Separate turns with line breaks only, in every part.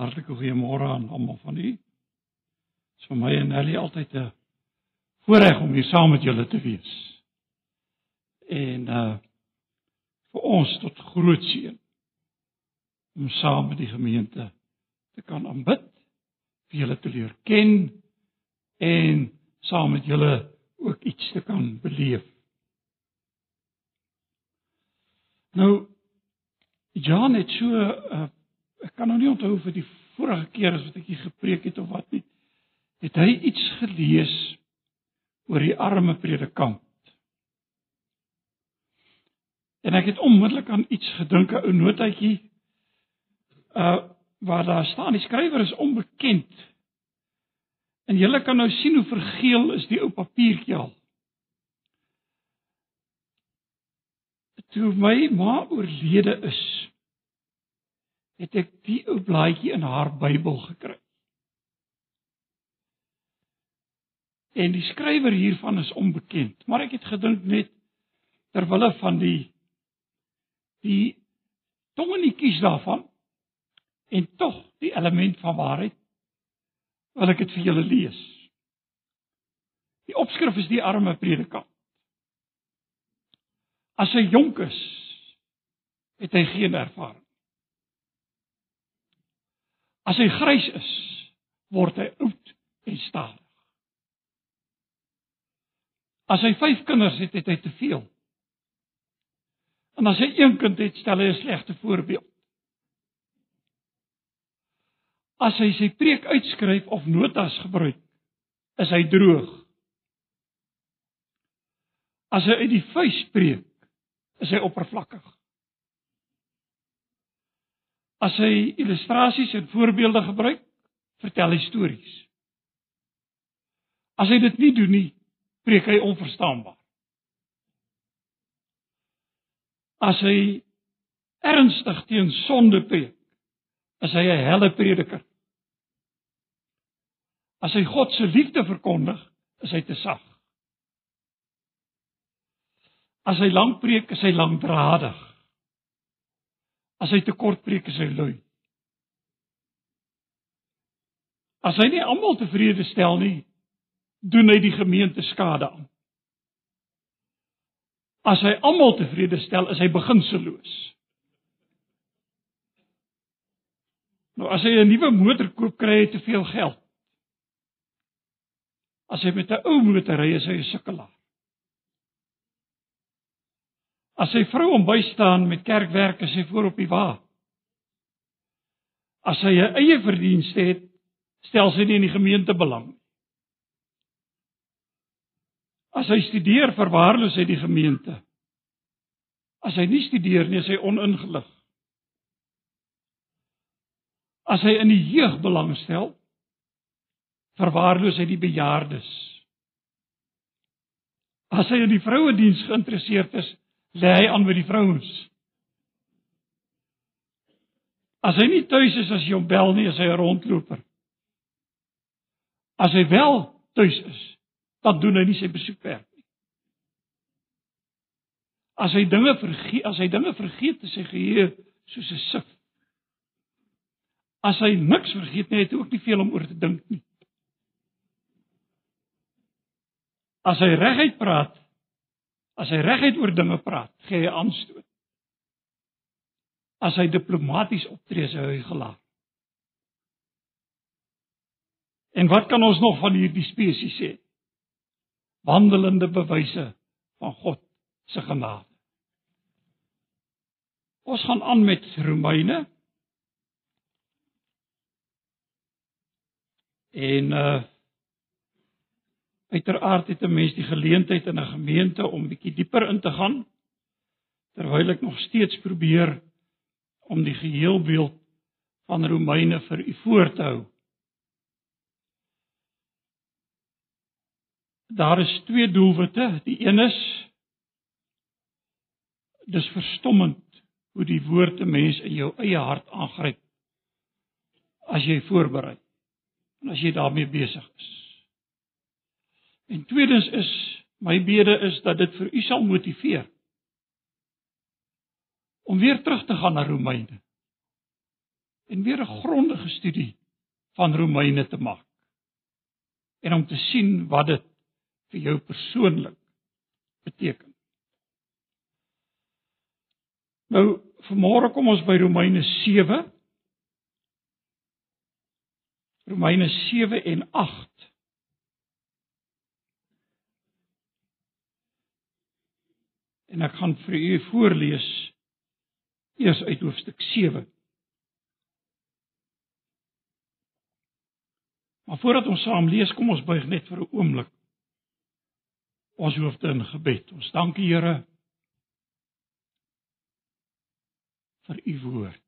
Hartlike goeiemôre aan almal van u. Dit is vir my en Nelly altyd 'n voorreg om hier saam met julle te wees. En uh vir ons tot groot seën om saam met die gemeente te kan aanbid, vir julle te leer ken en saam met julle ook iets te kan beleef. Nou Jan het so uh, ek kan nou nie onthou vir die vorige keer as wat ek hier gepreek het of wat nie. Het hy iets gelees oor die arme predikant? En ek het onmiddellik aan iets gedink, 'n ou notaatjie uh waar daar staan die skrywer is onbekend. En julle kan nou sien hoe vergeel is die ou papiertjie al. Toe my ma oorlede is, het ek die ou blaadjie in haar Bybel gekry. En die skrywer hiervan is onbekend, maar ek het gedink net ter wille van die die tongenetjies daarvan en tog die element van waarheid wil ek dit vir julle lees. Die opskrif is die arme predikant. As hy jonk is, het hy geen ervaring. As hy grys is, word hy oud en stadig. As hy 5 kinders het, het hy te veel. En as hy een kind het, stel hy 'n slegte voorbeeld. As hy sy preek uitskryf of notas gebruik, is hy droog. As hy uit die vuis preek, is hy oppervlakkig. As hy illustrasies en voorbeelde gebruik, vertel hy stories. As hy dit nie doen nie, preek hy onverstaanbaar. As hy ernstig teen sonde preek, is hy 'n helle prediker. As hy God se liefde verkondig, is hy te sag. As hy lank preek, is hy lankdradig. As hy te kort preek, is hy lui. As hy nie almal tevrede stel nie, doen hy die gemeente skade aan. As hy almal tevrede stel, is hy beginseloos. Nou as hy 'n nuwe motor koop, kry hy te veel geld. As hy met 'n ou motor ry, is hy 'n sukkelaar. As sy vrou hom bystaan met kerkwerk, is hy voor op die wa. As hy 'n eie verdienste het, stel sy nie in die gemeente belang nie. As hy studeer, verwaarloos hy die gemeente. As hy nie studeer nie, is hy oningelig. As hy in die jeug belangstel, verwaarloos hy die bejaardes. As hy in die vroue diens geïnteresseerd is, lê hy aan by die vrouens. As hy nie tuis is as jy hom bel nie, is hy 'n rondloper. As hy wel tuis is, dan doen hy nie sy besoekwerk nie. As hy dinge vergeet, as hy dinge vergeet, is hy geheue soos 'n sif. As hy niks vergeet nie, het hy ook nie veel om oor te dink nie. As hy reguit praat, As hy reguit oor dinge praat, gee hy aanstoot. As hy diplomaties optree, is hy gelaat. En wat kan ons nog van hierdie spesies sê? Wandelende bewyse van God se genade. Ons gaan aan met Romeine. En uh Uiteraard het 'n mens die geleentheid in 'n gemeente om bietjie dieper in te gaan terwyl ek nog steeds probeer om die geheelbeeld van Romeine vir u voor te hou. Daar is twee doelwitte. Die een is dis verstommend hoe die woord 'n mens in jou eie hart aangryp as jy voorberei en as jy daarmee besig is. En tweedens is my bede is dat dit vir u sal motiveer om weer terug te gaan na Romeine. en weer 'n grondige studie van Romeine te maak. En om te sien wat dit vir jou persoonlik beteken. Nou, vanmôre kom ons by Romeine 7. Romeine 7 en 8. En ek gaan vir u voorlees eers uit hoofstuk 7. Maar voordat ons saam lees, kom ons buig net vir 'n oomblik. Ons hoofde in gebed. Ons dank U Here vir U woord.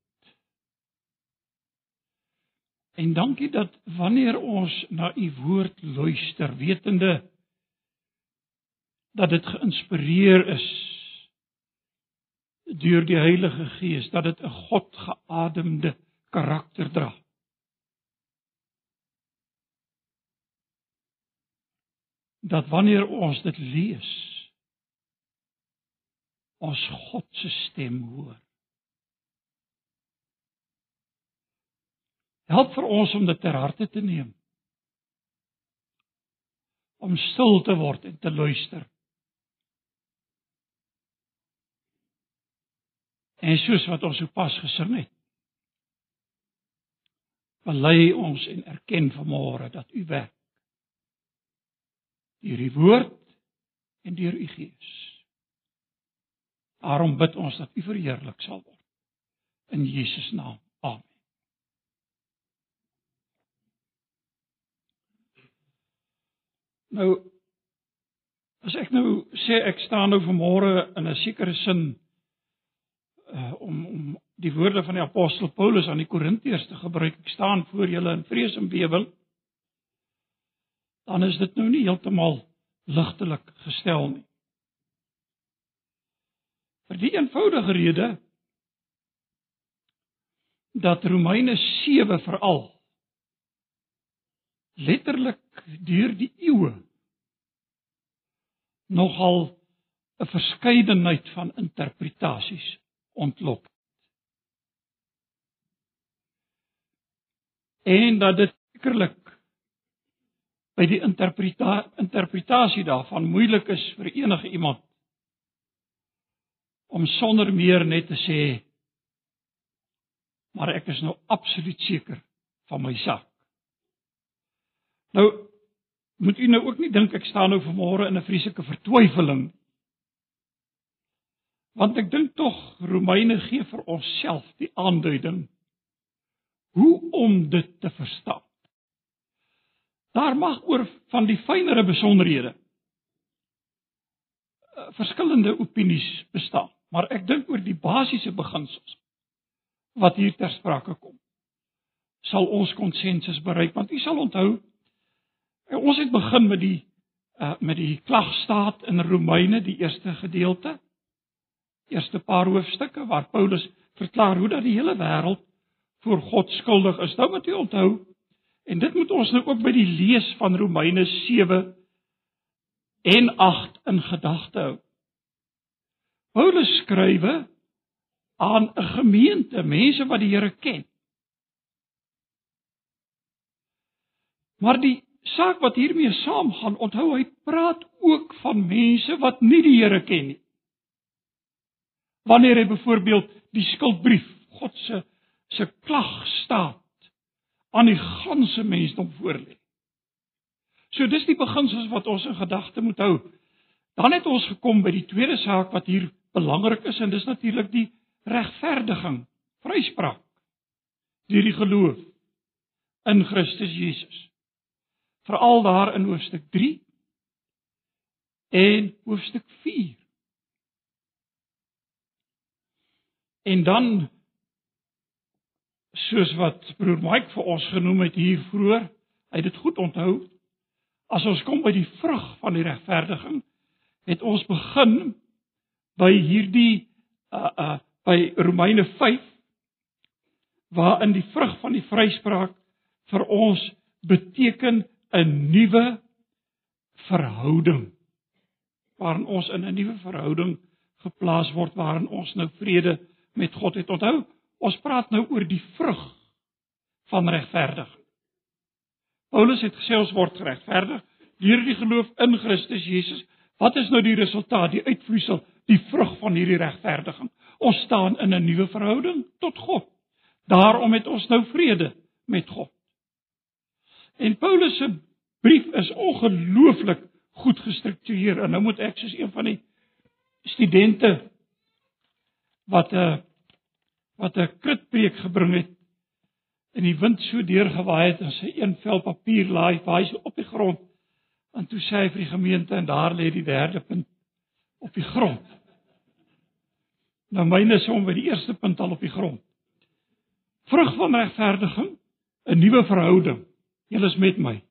En dankie dat wanneer ons na U woord luister, wetende dat dit geïnspireer is deur die Heilige Gees, dat dit 'n God geademde karakter dra. dat wanneer ons dit lees ons God se stem hoor. Help vir ons om dit ter harte te neem. Om stil te word en te luister. En soos wat ons sopas gesing het. Bely ons en erken vanmôre dat U werk deur die woord en deur u gees. Daarom bid ons dat u verheerlik sal word in Jesus naam. Amen. Nou as ek nou sê ek staan nou vanmôre in 'n sekere sin uh om om die woorde van die apostel Paulus aan die Korintiërs te gebruik. Ek staan voor julle in vrees en bewering dan is dit nou nie heeltemal ligtelik gestel nie. Vir die eenvoudige rede dat Romeine 7 veral letterlik deur die eeue nogal 'n verskeidenheid van interpretasies ontlok. En dat dit sekerlik by die interpreta interpretasie daarvan moeilik is vir enige iemand om sonder meer net te sê maar ek is nou absoluut seker van my sak. Nou moet u nou ook nie dink ek staan nou vanmôre in 'n vreeslike vertwyfeling. Want ek dink tog Romeine gee vir onsself die aanduiding hoe om dit te verstaan. Daar mag oor van die fynere besonderhede eh, verskillende opinies bestaan, maar ek dink oor die basiese beginsels wat hier ter sprake kom, sal ons konsensus bereik want u sal onthou eh, ons het begin met die uh, met die klagstaat in Romeine, die eerste gedeelte, eerste paar hoofstukke waar Paulus verklaar hoe dat die hele wêreld voor God skuldig is. Nou moet u onthou En dit moet ons nou ook by die lees van Romeine 7 en 8 in gedagte hou. Paulus skrywe aan 'n gemeente, mense wat die Here ken. Maar die saak wat hiermee saamgaan, onthou hy praat ook van mense wat nie die Here ken nie. Wanneer hy byvoorbeeld die skuldbrief, God se se klag staat aan die ganse mensdom voorlê. So dis die beginsels wat ons in gedagte moet hou. Dan het ons gekom by die tweede saak wat hier belangrik is en dis natuurlik die regverdiging, vryspraak deur die geloof in Christus Jesus. Veral daar in hoofstuk 3 en hoofstuk 4. En dan soos wat broer Mike vir ons genoem het hier vroeër, hy het dit goed onthou. As ons kom by die vrug van die regverdiging, het ons begin by hierdie uh uh by Romeine 5 waarin die vrug van die vryspraak vir ons beteken 'n nuwe verhouding waarin ons in 'n nuwe verhouding geplaas word waarin ons nou vrede met God het. Onthou, Ons praat nou oor die vrug van regverdiging. Paulus het gesê ons word geregverdig deur die geloof in Christus Jesus. Wat is nou die resultaat, die uitvloeisel, die vrug van hierdie regverdiging? Ons staan in 'n nuwe verhouding tot God. Daarom het ons nou vrede met God. En Paulus se brief is ongelooflik goed gestruktureer en nou moet ek soos een van die studente wat 'n wat 'n kritpreek gebring het in die wind so deurgewaai het en sy een vel papier laai vaai so op die grond en toe sê hy vir die gemeente en daar lê die derde punt op die grond. Nou myne is om by die eerste punt al op die grond. Vrug van regverdiging, 'n nuwe verhouding. Julle is met my.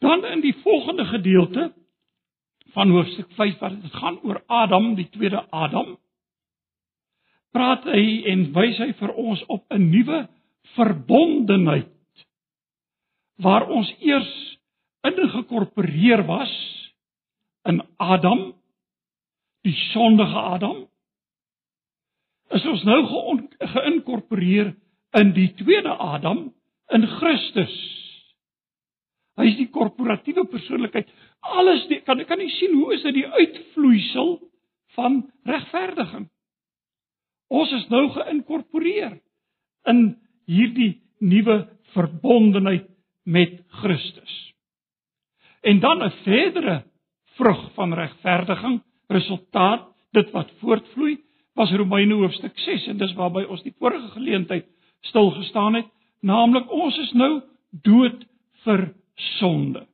Dan in die volgende gedeelte van hoofstuk 5 wat dit gaan oor Adam, die tweede Adam, praat hy en wys hy vir ons op 'n nuwe verbondenheid waar ons eers ingekorporeer was in Adam, die sondige Adam, is ons nou geïnkorporeer in die tweede Adam in Christus. Hy is die korporatiewe persoonlikheid. Alles die, kan kan nie sien hoe is dit die uitvloeisel van regverdiging. Ons is nou geïnkorporeer in hierdie nuwe verbondenheid met Christus. En dan 'n verdere vrug van regverdiging, resultaat dit wat voortvloei was Romeine hoofstuk 6 en dis waarby ons die vorige geleentheid stil gestaan het, naamlik ons is nou dood vir sonde.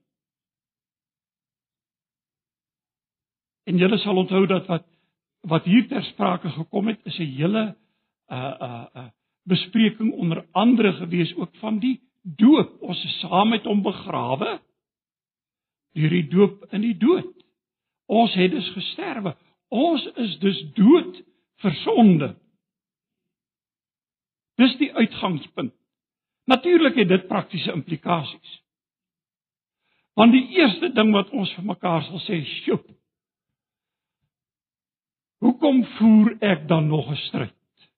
En julle sal onthou dat wat wat hier ter sprake gekom het is 'n hele uh uh uh bespreking onder andere gewees ook van die doop. Ons is saam met hom begrawe deur die doop in die dood. Ons het dus gesterwe. Ons is dus dood vir sonde. Dis die uitgangspunt. Natuurlik het dit praktiese implikasies. Want die eerste ding wat ons vir mekaar sal sê, "Sjoep. Hoekom voer ek dan nog 'n stryd?"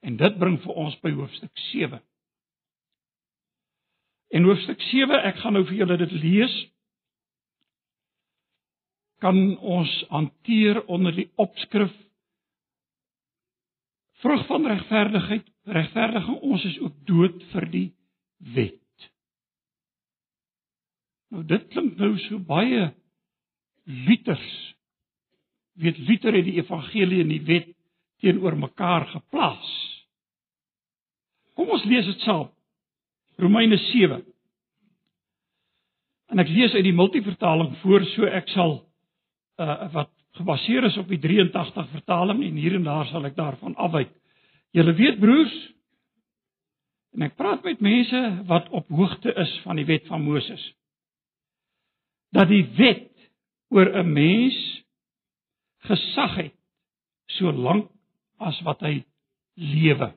En dit bring vir ons by hoofstuk 7. In hoofstuk 7, ek gaan nou vir julle dit lees. Kan ons hanteer onder die opskrif vrug van regverdigheid, regverdiging, ons is ook dood vir die wet. Nou dit klink nou so baie liters. Weet liter het die evangelie en die wet teenoor mekaar geplaas. Kom ons lees dit saam. Romeine 7. En ek lees uit die multivertaling voor so ek sal uh wat gebaseer is op die 83 vertaling en hier en daar sal ek daarvan afwyk. Julle weet broers en ek praat met mense wat op hoogte is van die wet van Moses. Dat die wet oor 'n mens gesag het solank as wat hy lewe.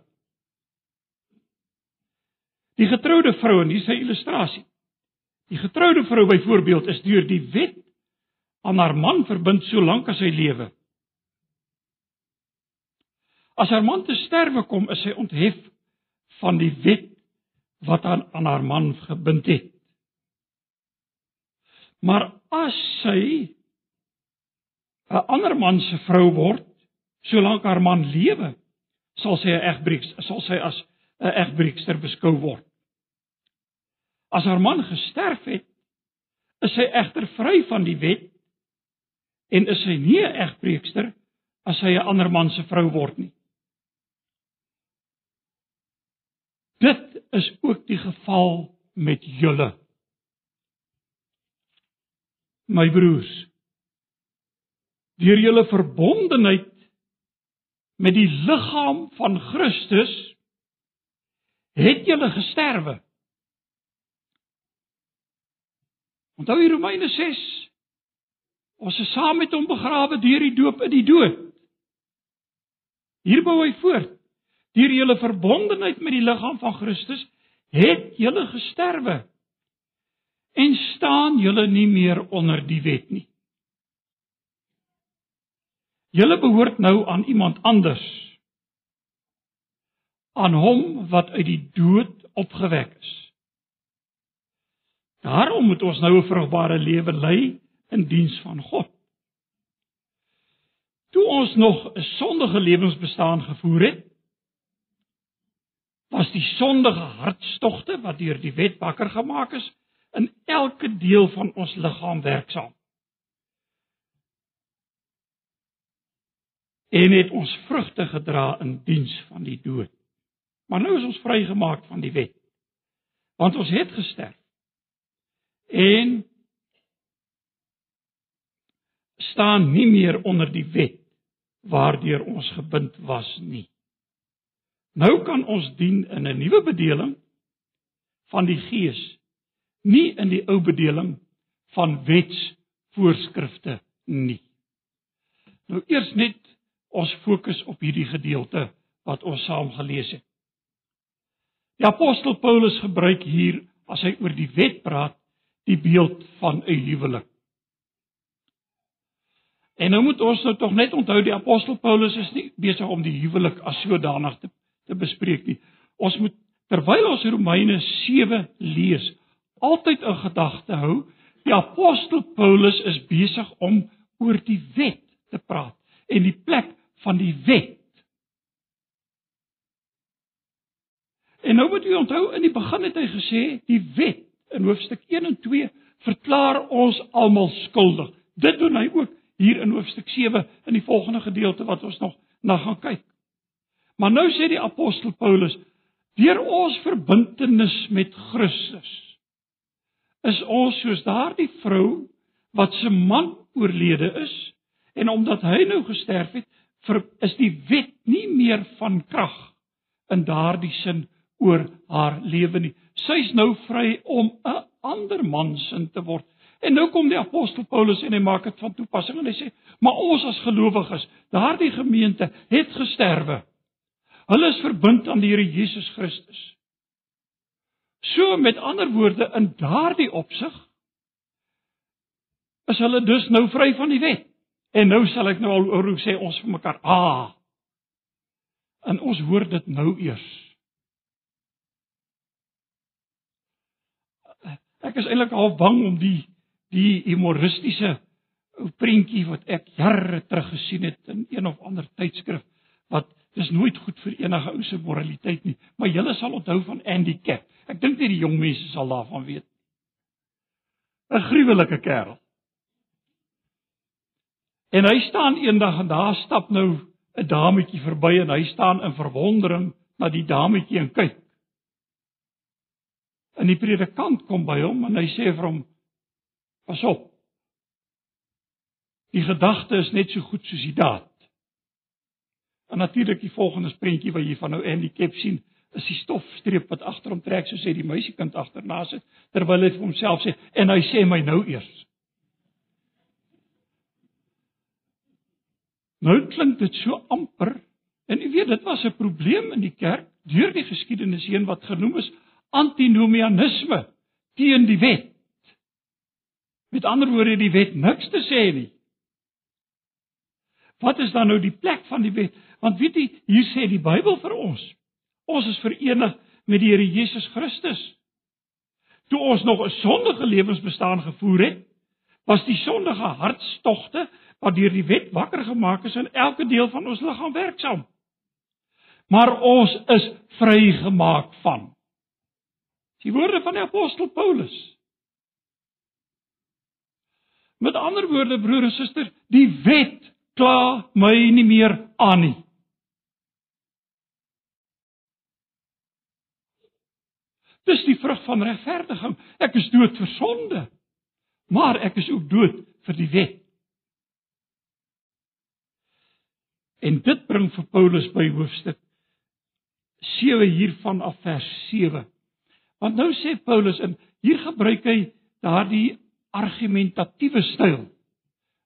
Die getroude vrou en hier sy illustrasie. Die getroude vrou byvoorbeeld is deur die wet aan haar man verbind solank as hy lewe. As haar man te sterwe kom, is sy onthef van die wet wat aan aan haar man gebind het. Maar as sy 'n ander man se vrou word, solank haar man lewe, sal sy 'n egbreeks, sal sy as 'n egbreekster beskou word. As haar man gesterf het, is sy egter vry van die wet en is sy nie 'n egbreekster as sy 'n ander man se vrou word nie. Dit is ook die geval met julle. My broers, deur julle verbondenheid met die liggaam van Christus het julle gesterwe. Onthou hier Romeine 6. Ons is saam met hom begrawe deur die doop in die dood. Hier bou hy voort. Deur julle verbondenheid met die liggaam van Christus het julle gesterwe en staan julle nie meer onder die wet nie. Julle behoort nou aan iemand anders. aan hom wat uit die dood opgewek is. Daarom moet ons nou 'n vrugbare lewe lei in diens van God. Toe ons nog 'n sondige lewensbestaan gevoer het, was die sondige hartstogte wat deur die wet wakker gemaak is, in elke deel van ons liggaam werksaam. En het ons vrugte gedra in diens van die dood. Maar nou is ons vrygemaak van die wet. Want ons het gesterf. En staan nie meer onder die wet waardeur ons gebind was nie. Nou kan ons dien in 'n nuwe bedeling van die Gees, nie in die ou bedeling van wetsvoorskrifte nie. Nou eers net ons fokus op hierdie gedeelte wat ons saam gelees het. Die apostel Paulus gebruik hier as hy oor die wet praat, die beeld van 'n huwelik. En nou moet ons nou tog net onthou die apostel Paulus is nie besig om die huwelik as sodanig te te bespreek nie. Ons moet terwyl ons Romeine 7 lees, altyd in gedagte hou, die apostel Paulus is besig om oor die wet te praat en die plek van die wet. En nou moet u onthou in die begin het hy gesê die wet in hoofstuk 1 en 2 verklaar ons almal skuldig. Dit doen hy ook hier in hoofstuk 7 in die volgende gedeelte wat ons nog na gaan kyk. Maar nou sê die apostel Paulus, deur ons verbintenis met Christus is ons soos daardie vrou wat se man oorlede is en omdat hy nou gesterf het, vir, is die wet nie meer van krag in daardie sin oor haar lewe nie. Sy's nou vry om 'n ander man sin te word. En nou kom die apostel Paulus en hy maak dit van toepassing en hy sê: "Maar ons as gelowiges, daardie gemeente het gesterwe. Hulle is verbind aan die Here Jesus Christus." So met ander woorde in daardie opsig is hulle dus nou vry van die wet. En nou sal ek nou al oor sê ons vir mekaar: "Ah." En ons hoor dit nou eers. Ek is eintlik al bang om die die humoristiese prentjie wat ek jare terug gesien het in een of ander tydskrif wat dis nooit goed vir enige ou se moraliteit nie, maar julle sal onthou van Andy Cap. Ek dink nie die jong mense sal daarvan weet. 'n Gruwelike kerel. En hy staan eendag en daar stap nou 'n dametjie verby en hy staan in verwondering na die dametjie en kyk. En die predikant kom by hom en hy sê vir hom: Pas op. Die gedagte is net so goed soos die daad. En natuurlik die volgende prentjie wat jy van nou Andy Kep sien, is die stofstreep wat agter hom trek, so sê die meisiekind agterna sit terwyl hy vir homself sê en hy sê my nou eers. Nou klink dit so amper en jy weet dit was 'n probleem in die kerk deur die geskiedenis heen wat genoem is antinomianisme teen die wet. Met ander woorde, die wet niks te sê nie. Wat is dan nou die plek van die wet? Want weet jy, hier sê die Bybel vir ons, ons is verenig met die Here Jesus Christus. Toe ons nog 'n sondige lewensbestaan gevoer het, was die sondige hartstogte wat deur die wet wakker gemaak is in elke deel van ons liggaam werksaam. Maar ons is vrygemaak van. Die woorde van die apostel Paulus. Met ander woorde broer en suster, die wet kla my nie meer aan nie. Dis die vrug van regverdiging. Ek is dood vir sonde. Maar ek is ook dood vir die wet. En dit bring vir Paulus by hoofstuk 7 hiervan af vers 7. Want nou sê Paulus en hier gebruik hy daardie argumentatiewe styl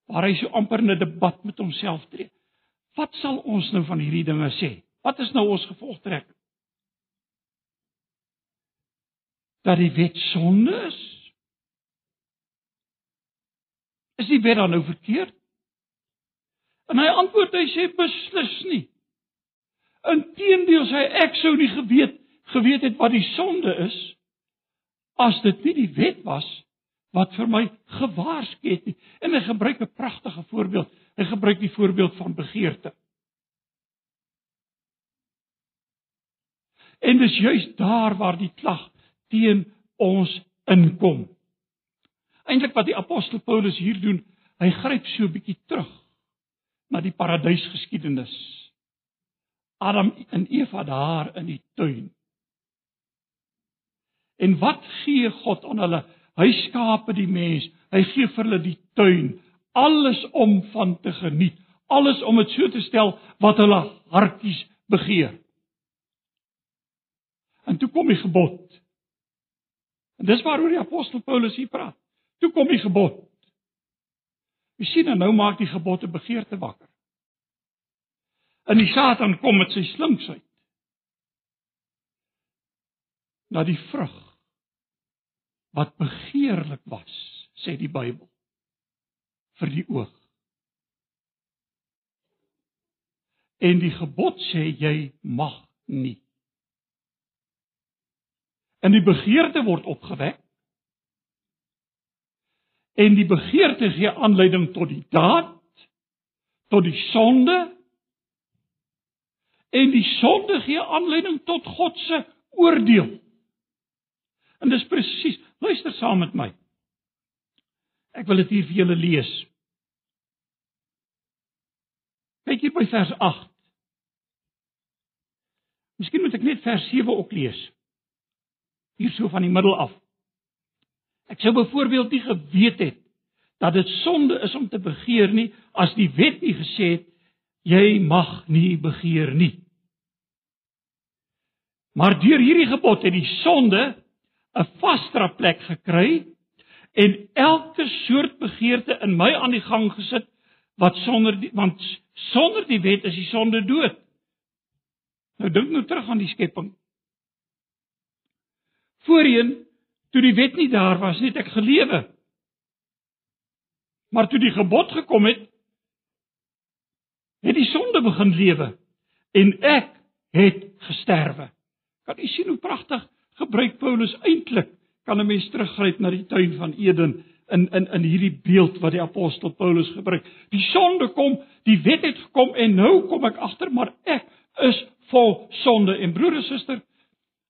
waar hy so amper 'n debat met homself tree. Wat sal ons nou van hierdie dinge sê? Wat is nou ons gevolgtrek? Dat die wet sonde is? Is die wet dan nou verkeerd? En hy antwoord hy sê beslis nie. Inteendeel sê ek sou nie geweet geweet het wat die sonde is as dit nie die wet was wat vir my gewaarsku het nie. En hy gebruik 'n pragtige voorbeeld. Hy gebruik die voorbeeld van begeerte. En dis juis daar waar die klag teen ons inkom. Eintlik wat die apostel Paulus hier doen, hy gryp so 'n bietjie terug na die paradysgeskiedenis. Adam en Eva daar in die tuin. En wat gee God aan hulle? Hy skape die mens. Hy gee vir hulle die tuin, alles om van te geniet, alles om dit so te stel wat hulle hartjies begeer. En toe kom die gebod. En dis waaroor die apostel Paulus hier praat. Toe kom die gebod. Jy sien nou maak die gebod 'n begeerte wakker. En die Satan kom met sy slinksheid. Na die vrug wat begeerlik was, sê die Bybel vir die oog. En die gebod sê jy mag nie. En die begeerte word opgewek. En die begeerte gee aanleiding tot die daad, tot die sonde. En die sonde gee aanleiding tot God se oordeel. En dis presies Luister saam met my. Ek wil dit hier vir julle lees. Kyk hier by vers 8. Miskien moet ek net vers 7 ook lees. Hier so van die middel af. Ek sou byvoorbeeld nie geweet het dat dit sonde is om te begeer nie as die wet nie gesê het jy mag nie begeer nie. Maar deur hierdie gebod het die sonde 'n vasstra plek gekry en elke soort begeerte in my aan die gang gesit wat sonder die, want sonder die wet is die sonde dood. Nou dink nou terug aan die skepping. Voorheen toe die wet nie daar was nie, het ek gelewe. Maar toe die gebod gekom het, het die sonde begin lewe en ek het gesterwe. Kan u sien hoe pragtig gebruik Paulus eintlik kan 'n mens teruggryp na die tuin van Eden in in in hierdie beeld wat die apostel Paulus gebruik. Die sonde kom, die wet het gekom en nou kom ek agter maar ek is vol sonde en broer en suster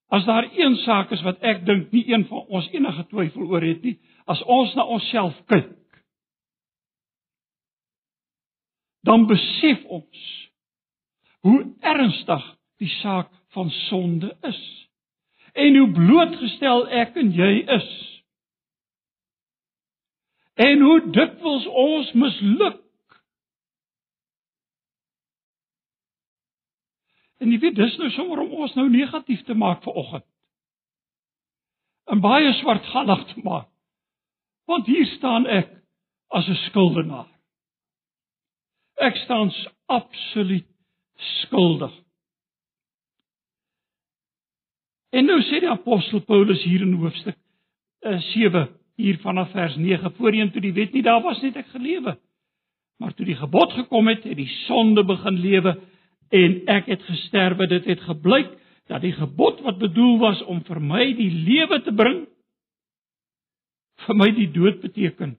as daar een saak is wat ek dink nie een van ons enige twyfel oor het nie, as ons na onsself kyk dan besef ons hoe ernstig die saak van sonde is en hoe blootgestel ek en jy is. En hoe dikwels ons misluk. En jy weet dis nou sommer om ons nou negatief te maak vir oggend. En baie swartgallig te maak. Want hier staan ek as 'n skuldenaar. Ek staan absoluut skuldig. En nou sê die apostel Paulus hier in hoofstuk 7 uh, hier vanaf vers 9 voorheen toe die wet nie daar was net ek gelewe. Maar toe die gebod gekom het, het die sonde begin lewe en ek het gesterwe. Dit het gebleik dat die gebod wat bedoel was om vir my die lewe te bring vir my die dood beteken.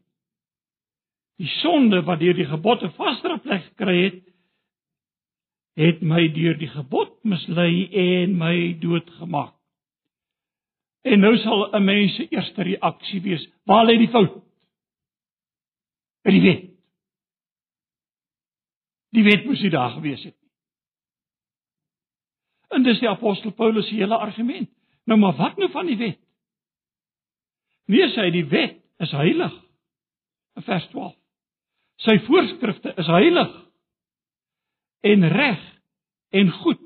Die sonde wat deur die gebod 'n vaste plek gekry het, het my deur die gebod mislei en my dood gemaak. En nou sal 'n mens se eerste reaksie wees: "Waar lê die fout?" By die wet. Die wet moes nie daar gewees het nie. En dis die apostel Paulus se hele argument. Nou maar wat nou van die wet? Nee, sê hy die wet is heilig. In vers 12. Sy voorskrifte is heilig en reg en goed.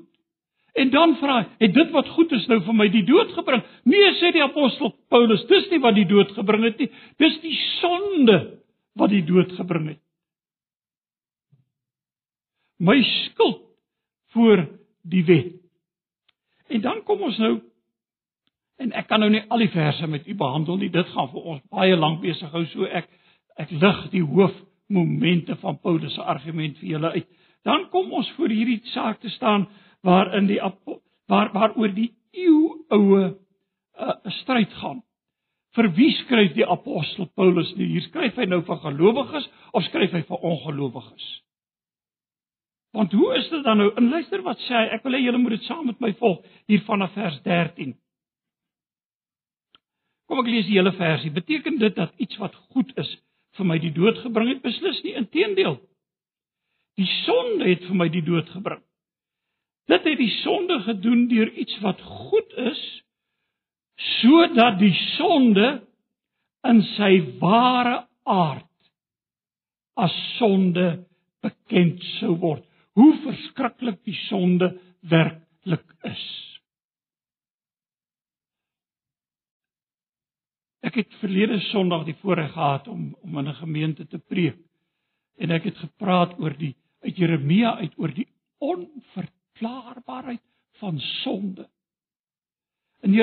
En dan vra hy, het dit wat goed is nou vir my die dood gebring? Nee, sê die apostel Paulus, dis nie wat die dood gebring het nie. Dis die sonde wat die dood gebring het. My skuld voor die wet. En dan kom ons nou en ek kan nou nie al die verse met u behandel nie. Dit gaan vir ons baie lank besig hou so ek ek lig die hoofmomente van Paulus se argument vir julle uit. Dan kom ons voor hierdie saak te staan waarin die waar waaroor die eeu oue 'n uh, stryd gaan. Vir wie skryf die apostel Paulus nie? Hier skryf hy nou vir gelowiges of skryf hy vir ongelowiges? Want hoe is dit dan nou? En luister wat sê hy. Ek wil hê julle moet dit saam met my volg hier vanaf vers 13. Kom ek lees die hele versie. Beteken dit dat iets wat goed is vir my die dood gebring het? Beslis nie. Inteendeel. Die sonde het vir my die dood gebring. Dit het die sonde gedoen deur iets wat goed is sodat die sonde in sy ware aard as sonde bekend sou word. Hoe verskriklik die sonde werklik is. Ek het verlede Sondag die voorreg gehad om om in 'n gemeente te preek. En ek het gepraat oor die uit Jeremia uit oor die onverklaarbaarheid van sonde. En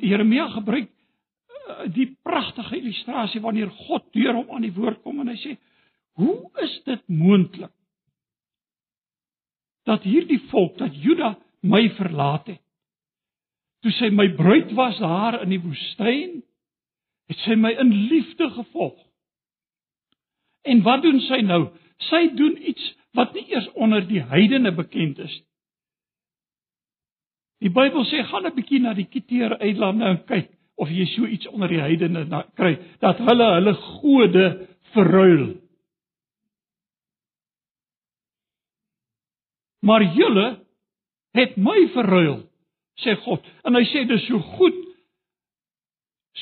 Jeremia gebruik uh, die pragtige illustrasie wanneer God deur hom aan die woord kom en hy sê: "Hoe is dit moontlik dat hierdie volk, dat Juda my verlaat het? Toe sy my bruid was daar in die woestyn, het sy my in liefde gevolg. En wat doen sy nou? Sy doen iets wat nie eers onder die heidene bekend is nie. Die Bybel sê gaan 'n bietjie na die Kiteer eilande en kyk of jy so iets onder die heidene kry dat hulle hulle gode verruil. Maar julle het my verruil, sê God. En hy sê dis so goed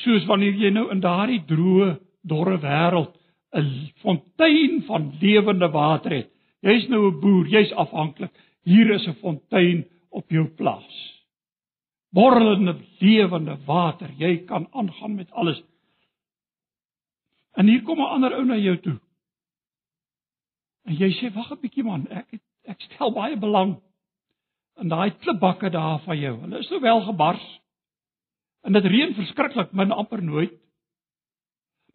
soos wanneer jy nou in daardie droë, dorre wêreld 'n fontein van lewende water het. Jy's nou 'n boer, jy's afhanklik. Hier is 'n fontein op jou plaas. Borrelende lewende water. Jy kan aangaan met alles. En hier kom 'n ander ou na jou toe. En jy sê, "Wag 'n bietjie man, ek het, ek stel baie belang in daai klipbakke daar van jou. Hulle is nou wel gebars." En dit reën verskriklik min amper nooit.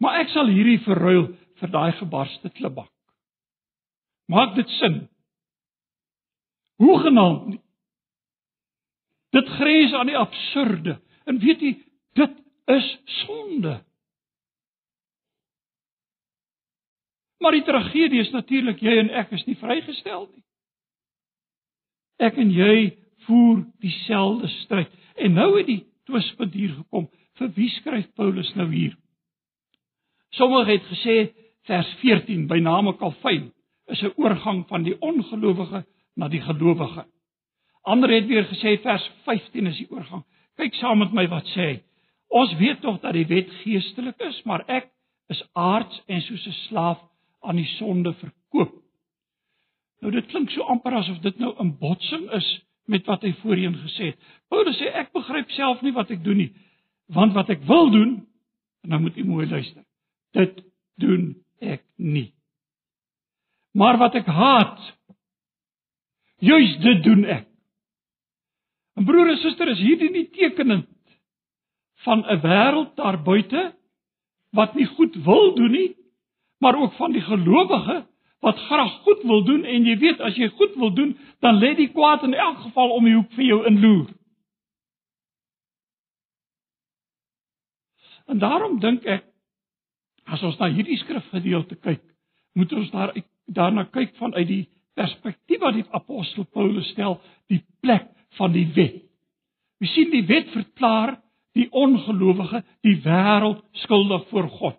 Maar ek sal hierdie verruil vir daai gebarste klipbak. Maak dit sin? Hoe genaamd nie. Dit grens aan die absurde. En weet jy, dit is sonde. Maar die tragedie is natuurlik jy en ek is nie vrygestel nie. Ek en jy voer dieselfde stryd. En nou het die twispunt hier gekom. Vir wie skryf Paulus nou hier? Sommige het gesê vers 14 by name Calvin is 'n oorgang van die ongelowige na die gelowige. Ander het weer gesê vers 15 is die oorgang. Kyk saam met my wat sê hy. Ons weet tog dat die wet geestelik is, maar ek is aards en soos 'n slaaf aan die sonde verkoop. Nou dit klink so amper asof dit nou 'n botsing is met wat hy voorheen gesê het. Paulus sê ek begryp self nie wat ek doen nie, want wat ek wil doen, en nou moet u mooi luister. Dit doen ek nie. Maar wat ek haat, juis dit doen ek. En broer en suster, is hierdie nie tekenend van 'n wêreld daar buite wat nie goed wil doen nie, maar ook van die gelowige wat graag goed wil doen en jy weet as jy goed wil doen, dan lê die kwaad in elk geval om die hoek vir jou inloer. En daarom dink ek as ons na hierdie skrifgedeelte kyk, moet ons daar daarna kyk vanuit die perspektief wat die apostel Paulus stel, die plek van die wet. Jy sien die wet verklaar die ongelowige, die wêreld skuldig voor God.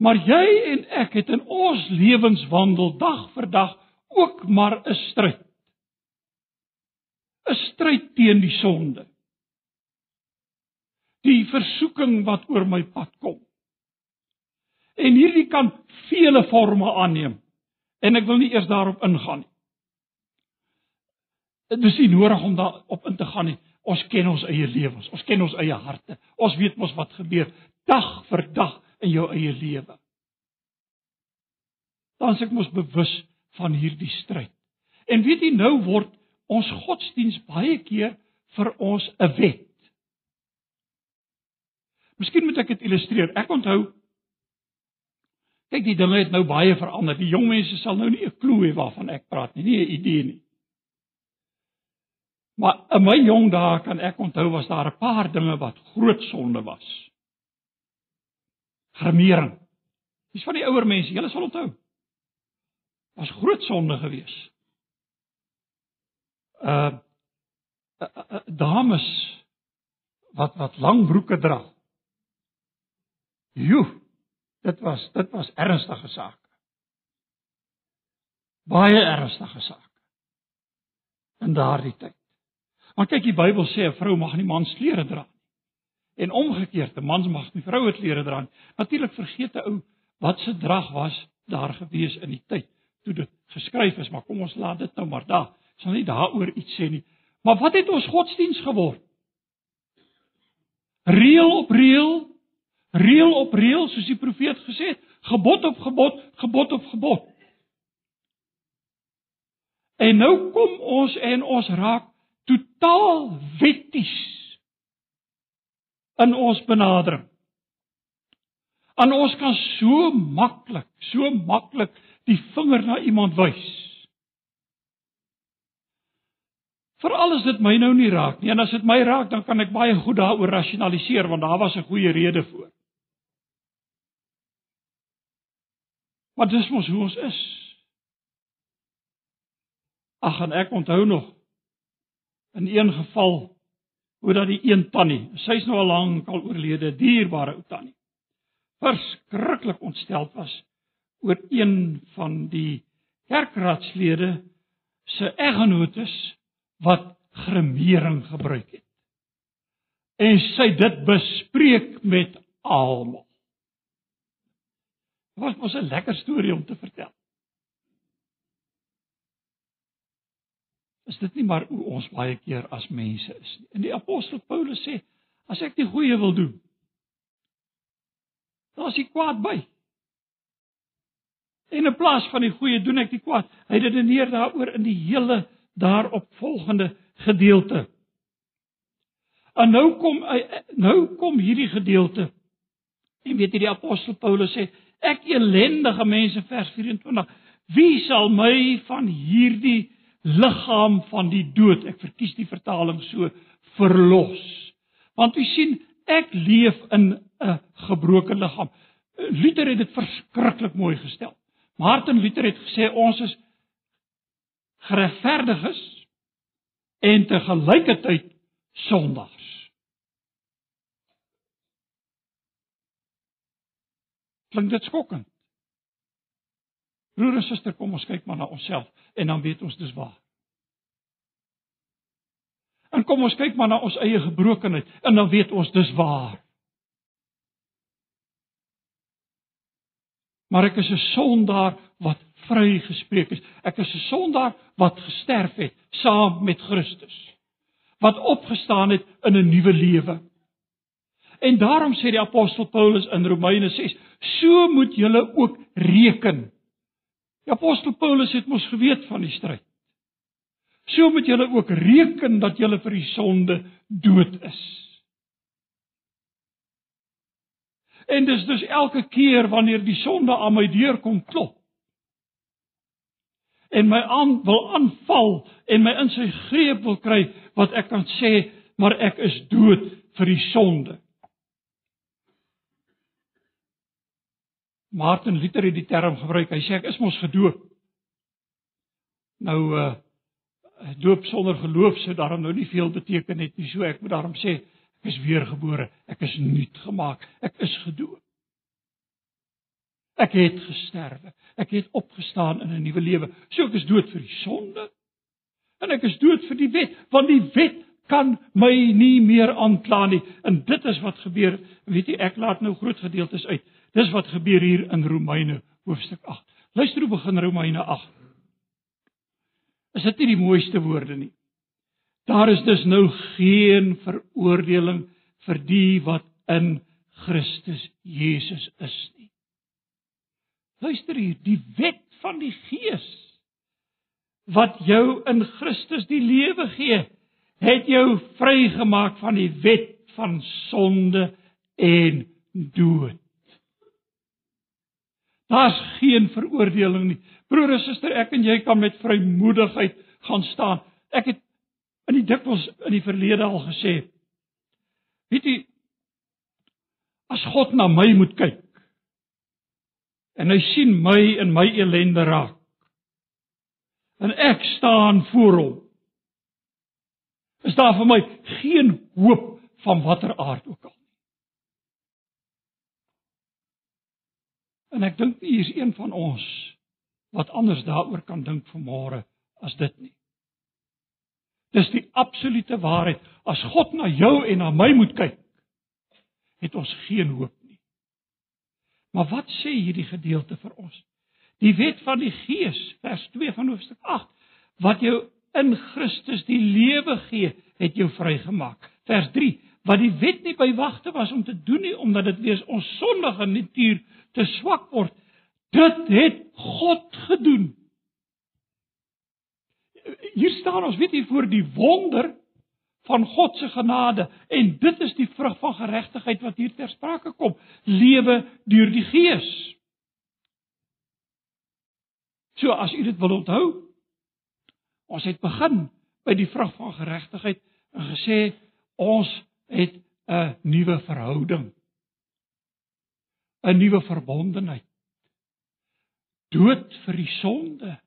Maar jy en ek het in ons lewenswandel dag vir dag ook maar 'n stryd. 'n Stryd teen die sonde. Die versoeking wat oor my pad kom. En hierdie kan vele forme aanneem. En ek wil nie eers daarop ingaan nie. Dit is nie nodig om daarop in te gaan nie. Ons ken ons eie lewens, ons ken ons eie harte. Ons weet mos wat gebeur dag vir dag in jou eie lewe. Dan se ek mos bewus van hierdie stryd. En weet jy nou word ons godsdiens baie keer vir ons 'n wet. Miskien moet ek dit illustreer. Ek onthou kyk die dinge het nou baie verander. Die jong mense sal nou nie 'n klou hê waarvan ek praat nie, nie 'n idee nie. Maar in my jong dae kan ek onthou was daar 'n paar dinge wat groot sonde was. Gremering. Dis van die ouer mense, julle sal onthou. Was groot sonde gewees. Uh, uh, uh dames wat wat lang broeke dra. Jo, dit was dit was ernstige saak. Baie ernstige saak. In daardie tyd. Want kyk die Bybel sê 'n vrou mag nie man se klere dra nie. En omgekeerd, 'n man mag nie vroue klere dra nie. Natuurlik vergeet 'n ou wat se drag was daar gewees in die tyd toe dit geskryf is, maar kom ons laat dit nou maar daar. Ek sal nie daaroor iets sê nie. Maar wat het ons godsdiens geword? Reël op reël, reël op reël soos die profeet gesê het, gebod op gebod, gebod op gebod. En nou kom ons en ons raak totaal wetties in ons benadering. En ons kan so maklik, so maklik die vinger na iemand wys. Veral as dit my nou nie raak nie. En as dit my raak, dan kan ek baie goed daaroor rasionaliseer want daar was 'n goeie rede vir. Maar dis mos hoe ons is. Ag en ek onthou nog in een geval hoe dat die een tannie, sy's nou al lank al oorlede, dierbare ou tannie, verskriklik ontsteld was oor een van die kerkraadslede se eggenotes wat gremering gebruik het. En sy dit bespreek met almal. Dit was mos 'n lekker storie om te vertel. Is dit nie maar hoe ons baie keer as mense is nie. En die apostel Paulus sê, as ek die goeie wil doen, dan is ek kwaad by. En in plaas van die goeie doen ek die kwaad. Hy het dit neer daaroor in die hele daarop volgende gedeelte. En nou kom nou kom hierdie gedeelte. En weet jy die apostel Paulus sê, ek elendige mense vers 24, wie sal my van hierdie liggaam van die dood. Ek verkies die vertaling so verlos. Want u sien, ek leef in 'n gebroke liggaam. Luther het dit verskriklik mooi gestel. Martin Luther het gesê ons is geregverdiges en te gelyketyd sondaars. Klink dit skokkend? Broer en suster, kom ons kyk maar na onsself en dan weet ons dis waar. En kom ons kyk maar na ons eie gebrokenheid en dan weet ons dis waar. Maar ek is 'n sondaar wat vrygespreek is. Ek is 'n sondaar wat gesterf het saam met Christus. Wat opgestaan het in 'n nuwe lewe. En daarom sê die apostel Paulus in Romeine 6: "So moet julle ook reken." Die apostel Paulus het mos geweet van die stryd. So moet julle ook reken dat julle vir die sonde dood is. En dis dus elke keer wanneer die sonde aan my deur kom klop en my aan wil aanval en my in sy greep wil kry wat ek kan sê maar ek is dood vir die sonde. Martin Luther het die term gebruik. Hy sê ek is mos gedoop. Nou uh doop sonder geloof sou daarom nou nie veel beteken het nie. So ek moet daarom sê ek is weergebore. Ek is nuut gemaak. Ek is gedoop. Ek het gesterwe. Ek het opgestaan in 'n nuwe lewe. So ek is dood vir die sonde. En ek is dood vir die wet, want die wet kan my nie meer aankla nie. En dit is wat gebeur. Weet jy, ek laat nou groot gedeeltes uit. Dis wat gebeur hier in Romeine hoofstuk 8. Luister hoe begin Romeine 8. Is dit nie die mooiste woorde nie? Daar is dus nou geen veroordeling vir die wat in Christus Jesus is nie. Luister hier, die wet van die Gees wat jou in Christus die lewe gee, het jou vrygemaak van die wet van sonde en dood. Daar's geen veroordeling nie. Broer en suster, ek en jy kan met vrymoedigheid gaan staan. Ek het in die dikwels in die verlede al gesê. Weet jy as God na my moet kyk en hy sien my in my ellende raak en ek staan voor hom is daar vir my geen hoop van watter aard ook al en ek dink hier is een van ons wat anders daaroor kan dink vanmôre as dit nie Dis die absolute waarheid. As God na jou en na my moet kyk, het ons geen hoop nie. Maar wat sê hierdie gedeelte vir ons? Die wet van die Gees, vers 2 van hoofstuk 8, wat jou in Christus die lewe gee, het jou vrygemaak. Vers 3, wat die wet nie by wagte was om te doen nie omdat dit wees ons sondige natuur te swak word, dit het God gedoen. Hier staan ons weet hier voor die wonder van God se genade. En dit is die vrug van geregtigheid wat hier ter sprake kom. Lewe deur die gees. So as u dit wil onthou ons het begin by die vrug van geregtigheid en gesê ons het 'n nuwe verhouding 'n nuwe verbondenheid dood vir die sonde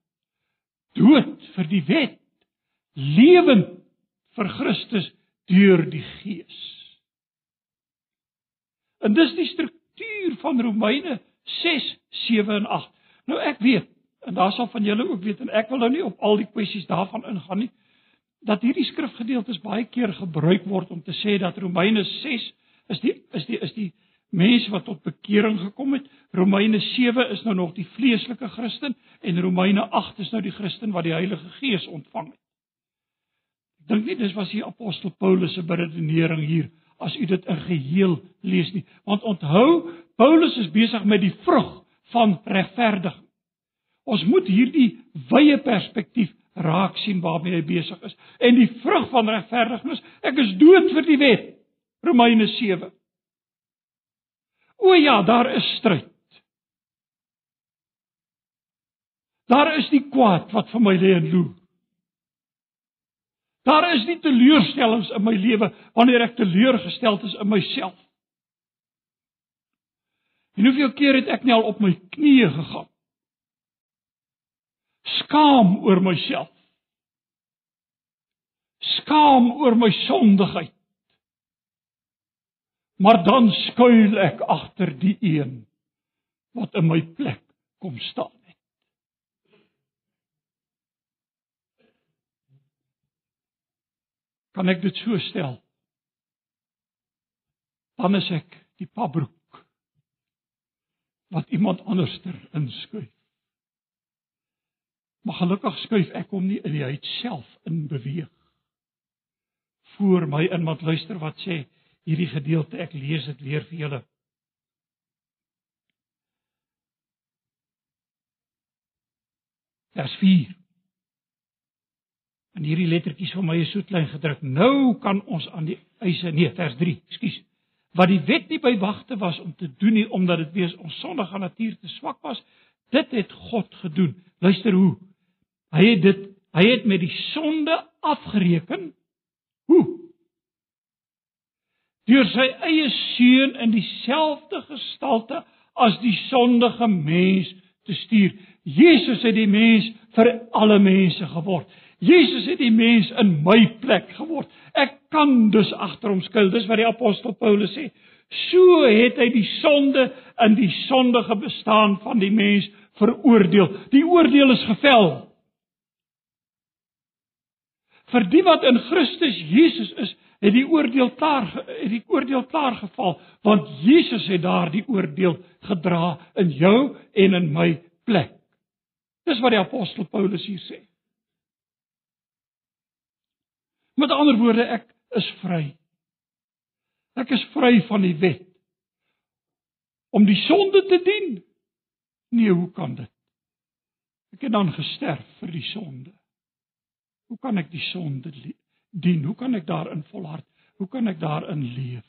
dood vir die wet, lewend vir Christus deur die Gees. En dis die struktuur van Romeine 6, 7 en 8. Nou ek weet en daar sal van julle ook weet en ek wil nou nie op al die kwessies daarvan ingaan nie dat hierdie skrifgedeeltes baie keer gebruik word om te sê dat Romeine 6 is die is die is die mense wat tot bekering gekom het. Romeine 7 is nou nog die vleeslike Christen en Romeine 8 is nou die Christen wat die Heilige Gees ontvang het. Ek dink nie dis was die apostel Paulus se beredenering hier as u dit in geheel lees nie. Want onthou, Paulus is besig met die vrug van regverdiging. Ons moet hierdie wye perspektief raak sien waarmee hy besig is. En die vrug van regverdiging is ek is dood vir die wet. Romeine 7 O ja, daar is stryd. Daar is die kwaad wat vir my lê en loer. Daar is die teleurstellings in my lewe wanneer ek teleurgesteld is in myself. En hoeveel keer het ek nie al op my knieë gegaan? Skaam oor myself. Skaam oor my sondigheid. Maar dan skuil ek agter die een wat in my plek kom staan het. Kan ek dit so stel? Dan is ek die pabroek wat iemand anderster inskuif. Maar gelukkig skuif ek hom nie in die huid self in beweeg. Voor my in wat luister wat sê hierdie gedeelte. Ek lees dit weer vir julle. Vers 4. En hierdie lettertjies vir my is so klein gedruk. Nou kan ons aan die eise nee, vers 3, ekskuus. Wat die wet nie by wagte was om te doen nie omdat dit wees ons sondige natuur te swak was, dit het God gedoen. Luister hoe. Hy het dit hy het met die sonde afgereken. Hoe? deur sy eie seun in dieselfde gestalte as die sondige mens te stuur. Jesus het die mens vir alle mense geword. Jesus het die mens in my plek geword. Ek kan dus agter hom skuil. Dis wat die apostel Paulus sê. So het hy die sonde in die sondige bestaan van die mens veroordeel. Die oordeel is gevel. Vir die wat in Christus Jesus is, het die oordeel klaar het die oordeel klaar geval want Jesus het daardie oordeel gedra in jou en in my plek. Dis wat die apostel Paulus hier sê. Met ander woorde ek is vry. Ek is vry van die wet om die sonde te dien. Nee, hoe kan dit? Ek het dan gesterf vir die sonde. Hoe kan ek die sonde dien? Hoe kan ek daarin volhard? Hoe kan ek daarin leef?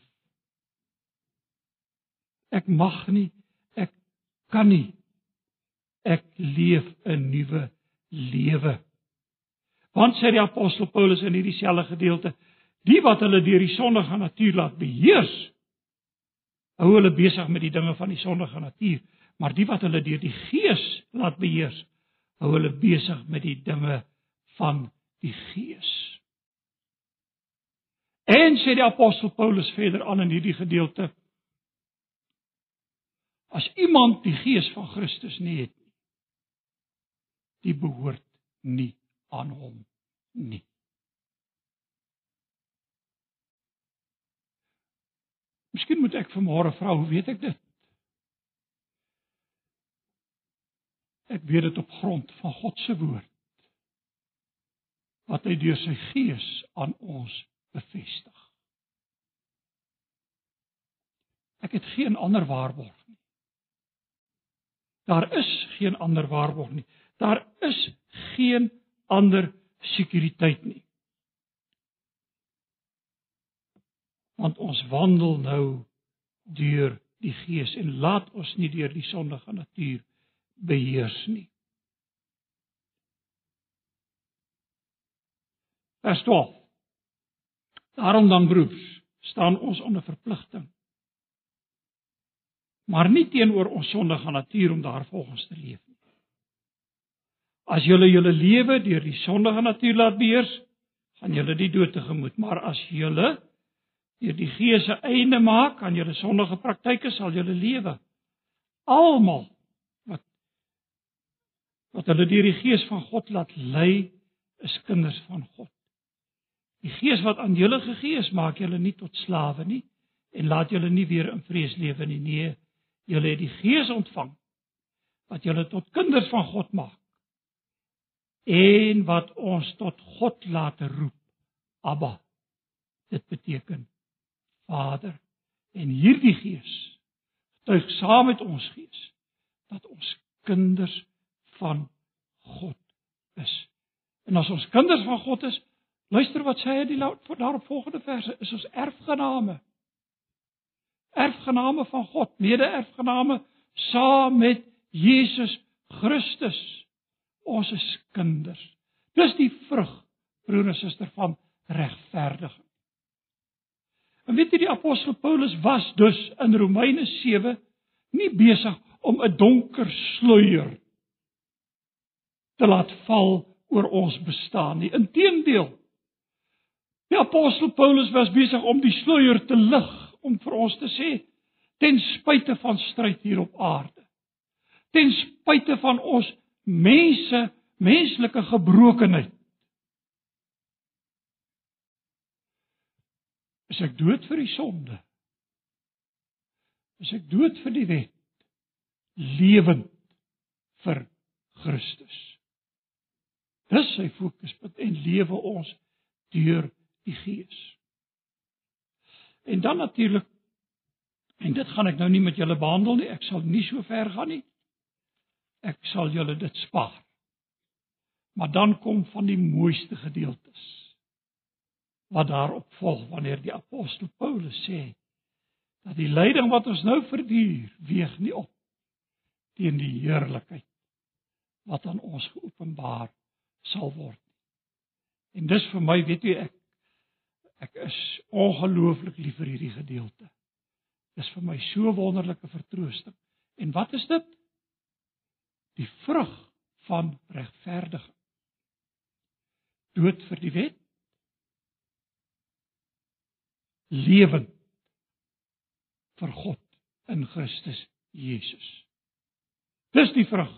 Ek mag nie, ek kan nie. Ek leef 'n nuwe lewe. Want sê die apostel Paulus in hierdie selfde gedeelte, die wat hulle deur die sondige natuur laat beheers, hou hulle besig met die dinge van die sondige natuur, maar die wat hulle deur die gees laat beheers, hou hulle besig met die dinge van die gees. En sê die apostel Paulus verder aan in hierdie gedeelte, as iemand die gees van Christus nie het nie, die behoort nie aan hom nie. Miskien moet ek vanmôre vra, hoe weet ek dit? Ek weet dit op grond van God se woord. Wat hy deur sy gees aan ons bevestig. Ek het geen ander waarborg nie. Daar is geen ander waarborg nie. Daar is geen ander sekuriteit nie. Want ons wandel nou deur die Gees en laat ons nie deur die sondige natuur beheers nie. Vers 12. Daarom dan broers, staan ons onder verpligting. Maar nie teenoor ons sondige natuur om daarvolgens te leef nie. As julle julle lewe deur die sondige natuur laat beheers, gaan julle die dood tegemoet, maar as julle deur die Gees se einde maak aan julle sondige praktyke, sal julle lewe. Almal wat wat hulle deur die Gees van God laat lei, is kinders van God. Die Gees wat aan julle gegee is, maak julle nie tot slawe nie en laat julle nie weer in vrees lewe nie. Nee, julle het die Gees ontvang wat julle tot kinders van God maak en wat ons tot God laat roep. Abba. Dit beteken Vader. En hierdie Gees getuig saam met ons gees dat ons kinders van God is. En as ons kinders van God is, luister wat sê hy die daarop volgende verse, is ons erfgename. Erfgename van God, mede-erfgename saam met Jesus Christus. Ons is kinders. Dis die vrug, broer en suster van regverdiging. En weet jy die apostel Paulus was dus in Romeine 7 nie besig om 'n donker sluier te laat val oor ons bestaan nie. Inteendeel. Die apostel Paulus was besig om die sluier te lig om vir ons te sê ten spyte van stryd hier op aarde. Ten spyte van ons mense menslike gebrokenheid. Is ek dood vir die sonde? Is ek dood vir die wet? Lewend vir Christus. Dis sy fokuspunt en lewe ons deur die Gees. En dan natuurlik en dit gaan ek nou nie met julle behandel nie. Ek sal nie so ver gaan nie ek sal julle dit spaar. Maar dan kom van die mooiste gedeeltes wat daarop volg wanneer die apostel Paulus sê dat die lyding wat ons nou verduur weeg nie op teen die heerlikheid wat aan ons geopenbaar sal word. En dis vir my, weet jy, ek ek is ongelooflik lief vir hierdie gedeelte. Dis vir my so wonderlike vertroosting. En wat is dit? die vrug van regverdiging. Dood vir die wet. Lewend vir God in Christus Jesus. Dis die vrug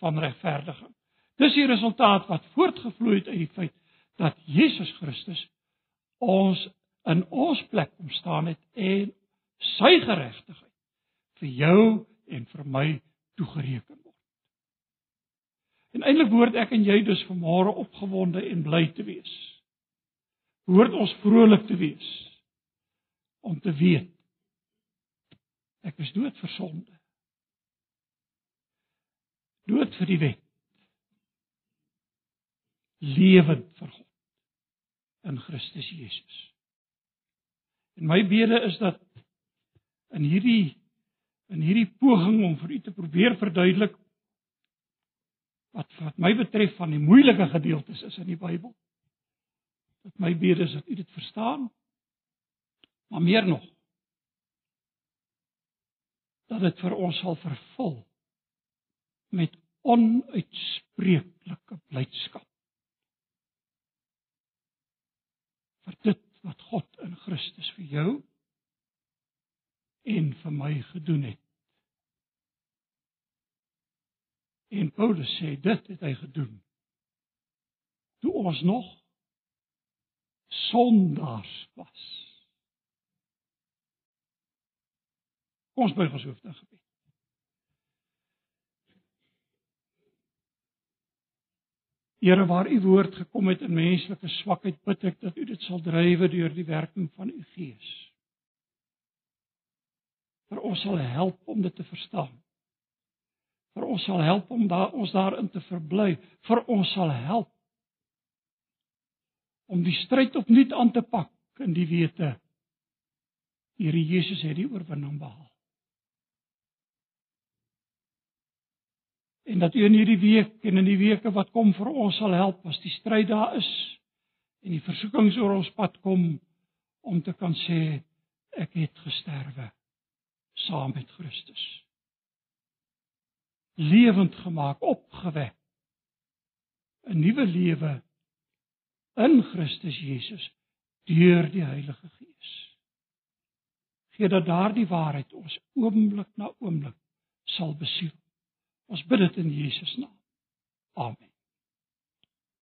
van regverdiging. Dis die resultaat wat voortgevloei het uit die feit dat Jesus Christus ons in ons plek kom staan het en sy geregtigheid vir jou en vir my toegereken En eintlik behoort ek en jy dus vanmôre opgewonde en bly te wees. Behoort ons vrolik te wees om te weet ek is dood vir sonde. Dood vir die wet. Lewend vir God in Christus Jesus. En my bede is dat in hierdie in hierdie poging om vir u te probeer verduidelik wat wat my betref van die moeilike gedeeltes is in die Bybel. Dat my bede is dat u dit verstaan. Maar meer nog dat dit vir ons sal vervul met onuitspreeklike blydskap. Vir dit wat God in Christus vir jou en vir my gedoen het. En Paulus sê dit het hy gedoen. Toe ons nog sondaars was. Ons buig ons hoofde gebed. Here waar u woord gekom het in menslike swakheid bid ek dat u dit sal drywe deur die werking van u Gees. Vir ons sal help om dit te verstaan. Vir ons sal help om daar ons daarin te verbly. Vir ons sal help om die stryd opnuut aan te pak in die wete Here Jesus het die oorwinning behaal. En dat u in hierdie week en in die weke wat kom vir ons sal help as die stryd daar is en die versoekings oor ons pad kom om te kan sê ek het gesterwe saam met Christus. Lewend gemaak opgewek 'n nuwe lewe in Christus Jesus deur die Heilige Gees. Gee dat daardie waarheid ons oomblik na oomblik sal besiel Ons bid dit in Jesus naam. Amen.